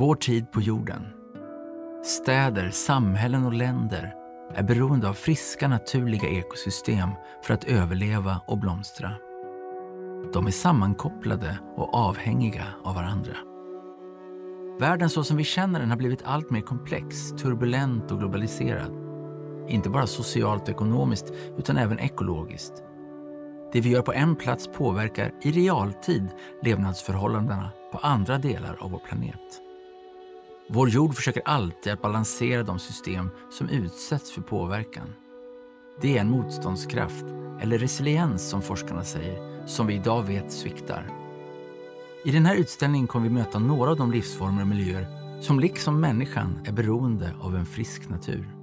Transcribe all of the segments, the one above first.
Vår tid på jorden. Städer, samhällen och länder är beroende av friska naturliga ekosystem för att överleva och blomstra. De är sammankopplade och avhängiga av varandra. Världen så som vi känner den har blivit allt mer komplex, turbulent och globaliserad. Inte bara socialt och ekonomiskt utan även ekologiskt. Det vi gör på en plats påverkar i realtid levnadsförhållandena på andra delar av vår planet. Vår jord försöker alltid att balansera de system som utsätts för påverkan. Det är en motståndskraft, eller resiliens som forskarna säger, som vi idag vet sviktar. I den här utställningen kommer vi möta några av de livsformer och miljöer som liksom människan är beroende av en frisk natur.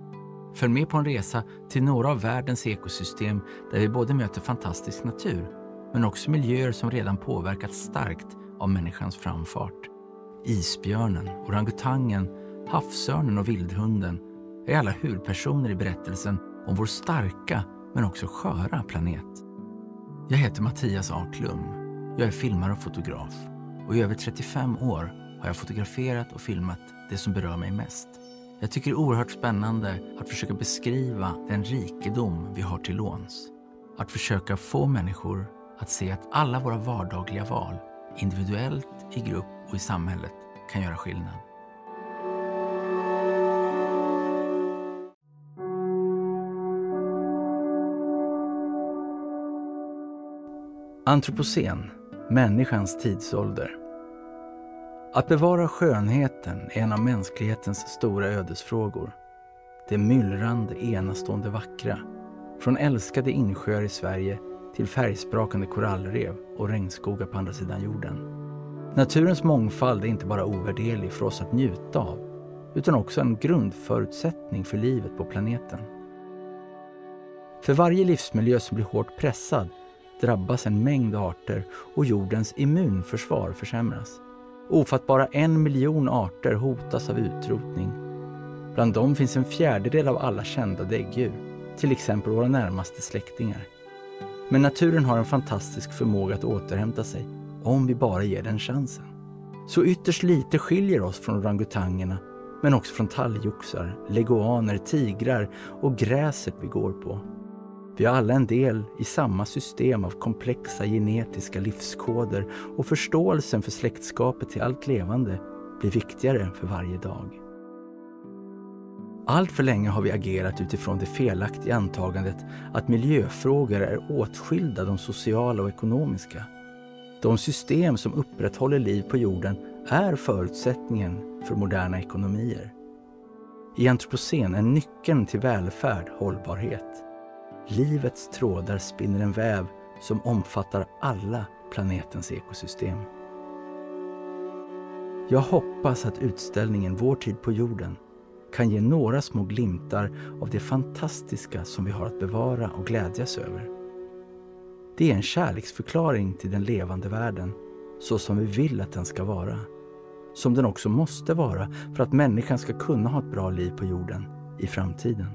Följ med på en resa till några av världens ekosystem där vi både möter fantastisk natur men också miljöer som redan påverkats starkt av människans framfart. Isbjörnen, orangutangen, havsörnen och vildhunden är alla huvudpersoner i berättelsen om vår starka men också sköra planet. Jag heter Mattias A. Klum. Jag är filmare och fotograf och i över 35 år har jag fotograferat och filmat det som berör mig mest. Jag tycker det är oerhört spännande att försöka beskriva den rikedom vi har till låns. Att försöka få människor att se att alla våra vardagliga val, individuellt, i grupp och i samhället, kan göra skillnad. Antropocen, människans tidsålder. Att bevara skönheten är en av mänsklighetens stora ödesfrågor. Det myllrande, enastående vackra. Från älskade insjöar i Sverige till färgsprakande korallrev och regnskogar på andra sidan jorden. Naturens mångfald är inte bara ovärderlig för oss att njuta av, utan också en grundförutsättning för livet på planeten. För varje livsmiljö som blir hårt pressad drabbas en mängd arter och jordens immunförsvar försämras. Ofattbara en miljon arter hotas av utrotning. Bland dem finns en fjärdedel av alla kända däggdjur, till exempel våra närmaste släktingar. Men naturen har en fantastisk förmåga att återhämta sig, om vi bara ger den chansen. Så ytterst lite skiljer oss från orangutangerna, men också från talgoxar, leguaner, tigrar och gräset vi går på. Vi har alla en del i samma system av komplexa genetiska livskoder och förståelsen för släktskapet till allt levande blir viktigare för varje dag. Allt för länge har vi agerat utifrån det felaktiga antagandet att miljöfrågor är åtskilda de sociala och ekonomiska. De system som upprätthåller liv på jorden är förutsättningen för moderna ekonomier. I antropocen är nyckeln till välfärd hållbarhet. Livets trådar spinner en väv som omfattar alla planetens ekosystem. Jag hoppas att utställningen Vår tid på jorden kan ge några små glimtar av det fantastiska som vi har att bevara och glädjas över. Det är en kärleksförklaring till den levande världen, så som vi vill att den ska vara. Som den också måste vara för att människan ska kunna ha ett bra liv på jorden i framtiden.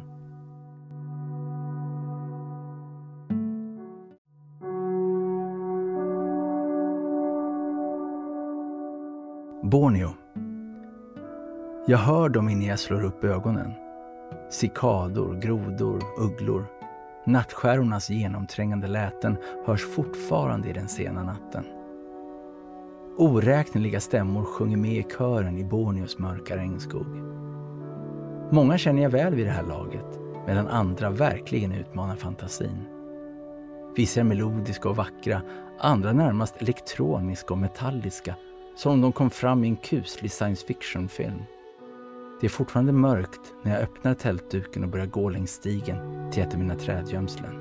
Borneo. Jag hör dem innan jag slår upp ögonen. Cikador, grodor, ugglor. Nattskärornas genomträngande läten hörs fortfarande i den sena natten. Oräkneliga stämmor sjunger med i kören i Borneos mörka regnskog. Många känner jag väl vid det här laget, medan andra verkligen utmanar fantasin. Vissa är melodiska och vackra, andra närmast elektroniska och metalliska som om de kom fram i en kuslig science fiction-film. Det är fortfarande mörkt när jag öppnar tältduken och börjar gå längs stigen till ett av mina trädgömslen.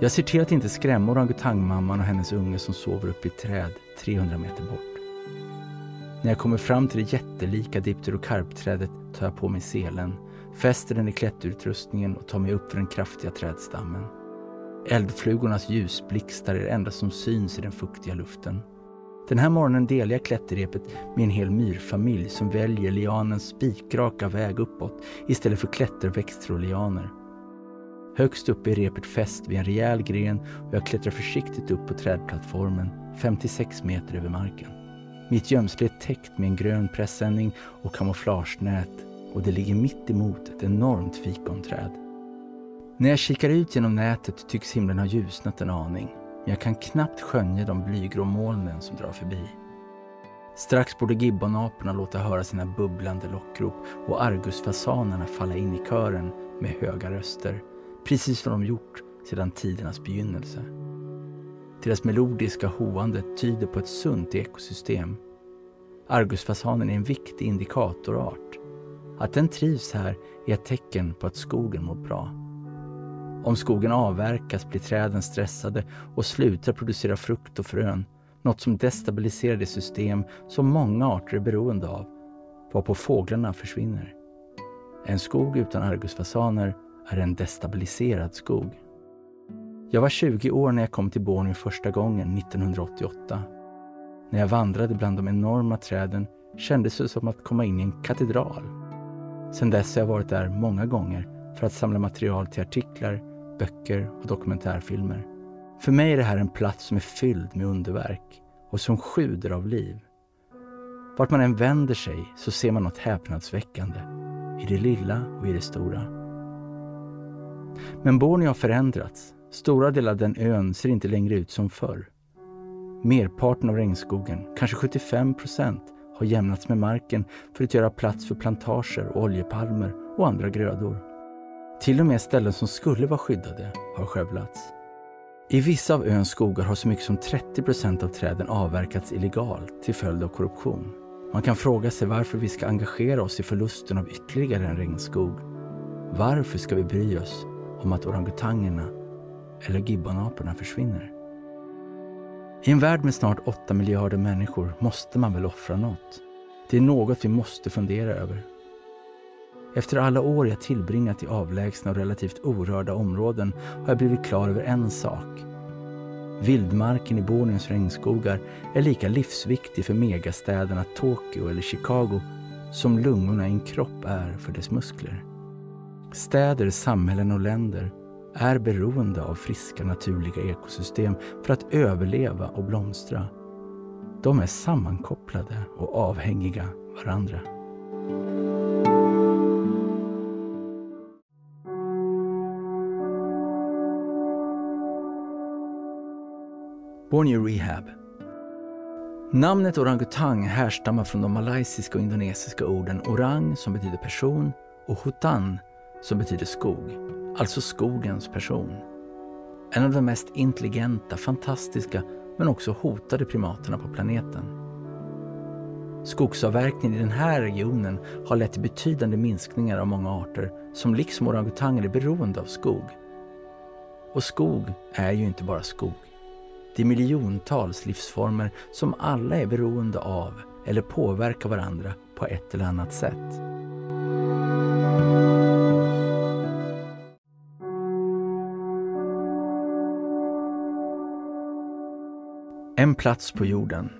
Jag ser till att inte skrämma orangutangmamman och hennes unge som sover uppe i ett träd 300 meter bort. När jag kommer fram till det jättelika dipterokarpträdet tar jag på mig selen, fäster den i klätterutrustningen och tar mig upp för den kraftiga trädstammen. Eldflugornas ljusblixtar är det enda som syns i den fuktiga luften. Den här morgonen delar jag klätterrepet med en hel myrfamilj som väljer lianens spikraka väg uppåt istället för klätterväxter och lianer. Högst upp är repet fäst vid en rejäl gren och jag klättrar försiktigt upp på trädplattformen 56 meter över marken. Mitt gömsle är täckt med en grön pressändning och kamouflagenät och det ligger mitt emot ett enormt fikonträd. När jag kikar ut genom nätet tycks himlen ha ljusnat en aning, jag kan knappt skönja de blygrå molnen som drar förbi. Strax borde gibbonaporna låta höra sina bubblande lockrop och argusfasanerna falla in i kören med höga röster, precis som de gjort sedan tidernas begynnelse. Deras melodiska hoande tyder på ett sunt ekosystem. Argusfasanen är en viktig indikatorart. Att den trivs här är ett tecken på att skogen mår bra. Om skogen avverkas blir träden stressade och slutar producera frukt och frön, något som destabiliserar det system som många arter är beroende av, varpå fåglarna försvinner. En skog utan argusfasaner är en destabiliserad skog. Jag var 20 år när jag kom till Borneo första gången 1988. När jag vandrade bland de enorma träden kändes det som att komma in i en katedral. Sedan dess har jag varit där många gånger för att samla material till artiklar, böcker och dokumentärfilmer. För mig är det här en plats som är fylld med underverk och som sjuder av liv. Vart man än vänder sig så ser man något häpnadsväckande. I det lilla och i det stora. Men Borneo har förändrats Stora delar av den ön ser inte längre ut som förr. Merparten av regnskogen, kanske 75 procent, har jämnats med marken för att göra plats för plantager och oljepalmer och andra grödor. Till och med ställen som skulle vara skyddade har skövlats. I vissa av öns skogar har så mycket som 30 procent av träden avverkats illegalt till följd av korruption. Man kan fråga sig varför vi ska engagera oss i förlusten av ytterligare en regnskog. Varför ska vi bry oss om att orangutangerna eller gibbonaporna försvinner. I en värld med snart 8 miljarder människor måste man väl offra något. Det är något vi måste fundera över. Efter alla år jag tillbringat i avlägsna och relativt orörda områden har jag blivit klar över en sak. Vildmarken i Borneos regnskogar är lika livsviktig för megastäderna Tokyo eller Chicago som lungorna i en kropp är för dess muskler. Städer, samhällen och länder är beroende av friska naturliga ekosystem för att överleva och blomstra. De är sammankopplade och avhängiga varandra. Borneo Rehab Namnet orangutang härstammar från de malaysiska och indonesiska orden orang som betyder person och hutan som betyder skog alltså skogens person. En av de mest intelligenta, fantastiska men också hotade primaterna på planeten. Skogsavverkningen i den här regionen har lett till betydande minskningar av många arter som liksom orangutanger är beroende av skog. Och skog är ju inte bara skog. Det är miljontals livsformer som alla är beroende av eller påverkar varandra på ett eller annat sätt. En plats på jorden.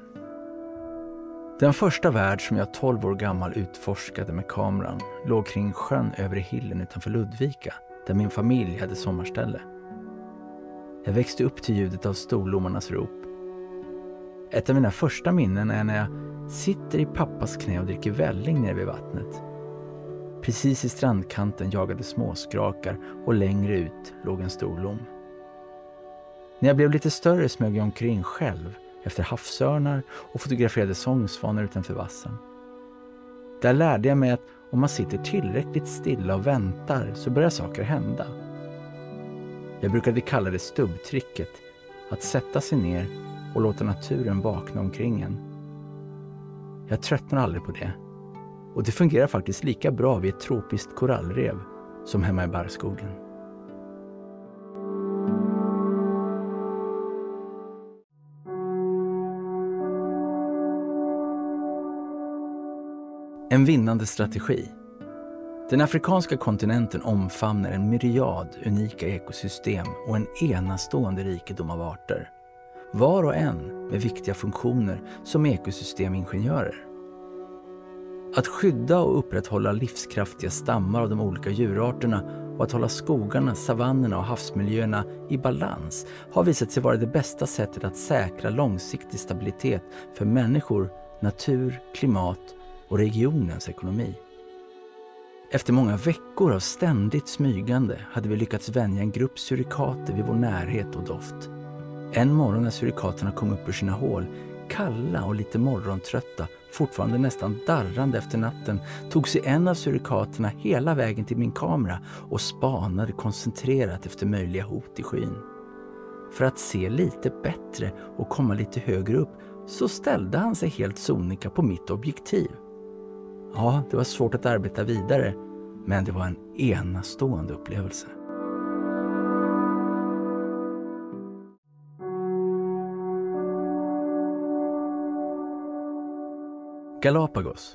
Den första värld som jag 12 år gammal utforskade med kameran låg kring sjön Övre Hillen utanför Ludvika, där min familj hade sommarställe. Jag växte upp till ljudet av storlommarnas rop. Ett av mina första minnen är när jag sitter i pappas knä och dricker välling nere vid vattnet. Precis i strandkanten jagade småskrakar och längre ut låg en stor lom. När jag blev lite större smög jag omkring själv efter havsörnar och fotograferade sångsvanar utanför vassen. Där lärde jag mig att om man sitter tillräckligt stilla och väntar så börjar saker hända. Jag brukade kalla det stubbtricket, att sätta sig ner och låta naturen vakna omkring en. Jag tröttnar aldrig på det. Och det fungerar faktiskt lika bra vid ett tropiskt korallrev som hemma i barrskogen. En vinnande strategi. Den afrikanska kontinenten omfamnar en myriad unika ekosystem och en enastående rikedom av arter. Var och en med viktiga funktioner som ekosystemingenjörer. Att skydda och upprätthålla livskraftiga stammar av de olika djurarterna och att hålla skogarna, savannerna och havsmiljöerna i balans har visat sig vara det bästa sättet att säkra långsiktig stabilitet för människor natur, klimat och regionens ekonomi. Efter många veckor av ständigt smygande hade vi lyckats vänja en grupp surikater vid vår närhet och doft. En morgon när surikaterna kom upp ur sina hål, kalla och lite morgontrötta, fortfarande nästan darrande efter natten, tog sig en av surikaterna hela vägen till min kamera och spanade koncentrerat efter möjliga hot i skyn. För att se lite bättre och komma lite högre upp så ställde han sig helt sonika på mitt objektiv. Ja, det var svårt att arbeta vidare, men det var en enastående upplevelse. Galapagos.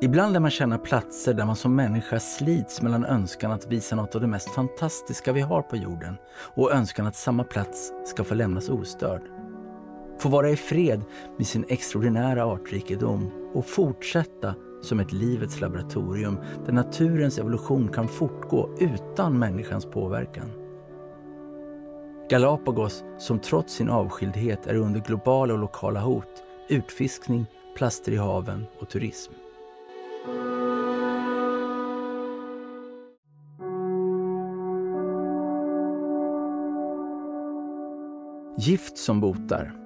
Ibland lär man känna platser där man som människa slits mellan önskan att visa något av det mest fantastiska vi har på jorden och önskan att samma plats ska få lämnas ostörd. Få vara i fred med sin extraordinära artrikedom och fortsätta som ett livets laboratorium där naturens evolution kan fortgå utan människans påverkan. Galapagos, som trots sin avskildhet är under globala och lokala hot, utfiskning, plaster i haven och turism. Gift som botar.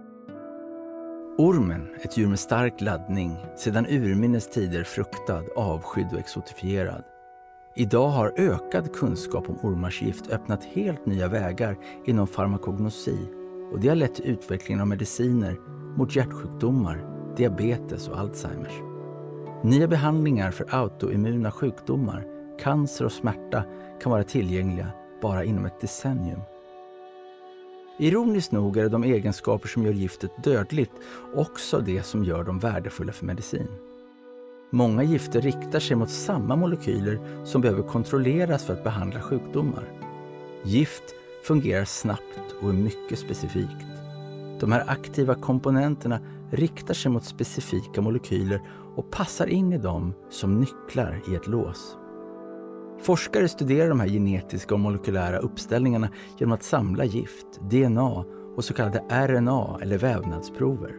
Ormen, ett djur med stark laddning, sedan urminnes tider fruktad, avskydd och exotifierad. Idag har ökad kunskap om ormars gift öppnat helt nya vägar inom farmakognosi och det har lett till utvecklingen av mediciner mot hjärtsjukdomar, diabetes och Alzheimers. Nya behandlingar för autoimmuna sjukdomar, cancer och smärta kan vara tillgängliga bara inom ett decennium. Ironiskt nog är det de egenskaper som gör giftet dödligt också det som gör dem värdefulla för medicin. Många gifter riktar sig mot samma molekyler som behöver kontrolleras för att behandla sjukdomar. Gift fungerar snabbt och är mycket specifikt. De här aktiva komponenterna riktar sig mot specifika molekyler och passar in i dem som nycklar i ett lås. Forskare studerar de här genetiska och molekylära uppställningarna genom att samla gift, DNA och så kallade RNA eller vävnadsprover.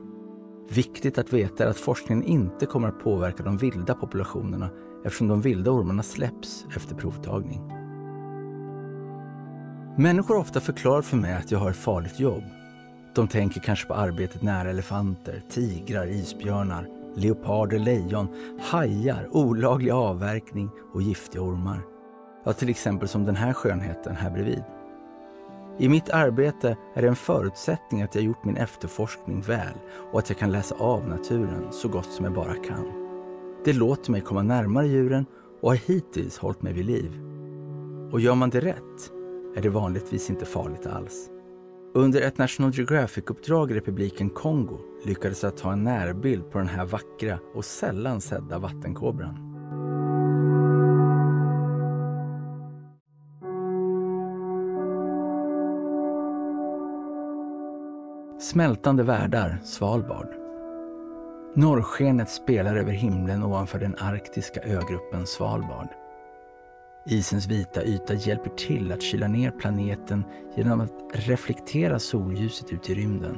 Viktigt att veta är att forskningen inte kommer att påverka de vilda populationerna eftersom de vilda ormarna släpps efter provtagning. Människor har ofta förklarat för mig att jag har ett farligt jobb. De tänker kanske på arbetet nära elefanter, tigrar, isbjörnar, leoparder, lejon, hajar, olaglig avverkning och giftiga ormar. Ja, till exempel som den här skönheten här bredvid. I mitt arbete är det en förutsättning att jag gjort min efterforskning väl och att jag kan läsa av naturen så gott som jag bara kan. Det låter mig komma närmare djuren och har hittills hållit mig vid liv. Och gör man det rätt är det vanligtvis inte farligt alls. Under ett National Geographic-uppdrag i republiken Kongo lyckades jag ta en närbild på den här vackra och sällan sedda vattenkobran. Smältande världar, Svalbard. Norrskenet spelar över himlen ovanför den arktiska ögruppen Svalbard. Isens vita yta hjälper till att kyla ner planeten genom att reflektera solljuset ut i rymden.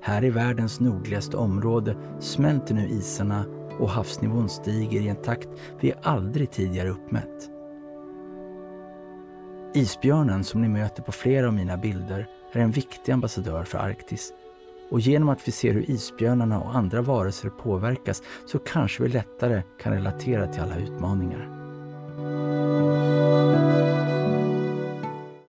Här i världens nordligaste område smälter nu isarna och havsnivån stiger i en takt vi aldrig tidigare uppmätt. Isbjörnen som ni möter på flera av mina bilder är en viktig ambassadör för Arktis. Och genom att vi ser hur isbjörnarna och andra varelser påverkas så kanske vi lättare kan relatera till alla utmaningar. Thank you.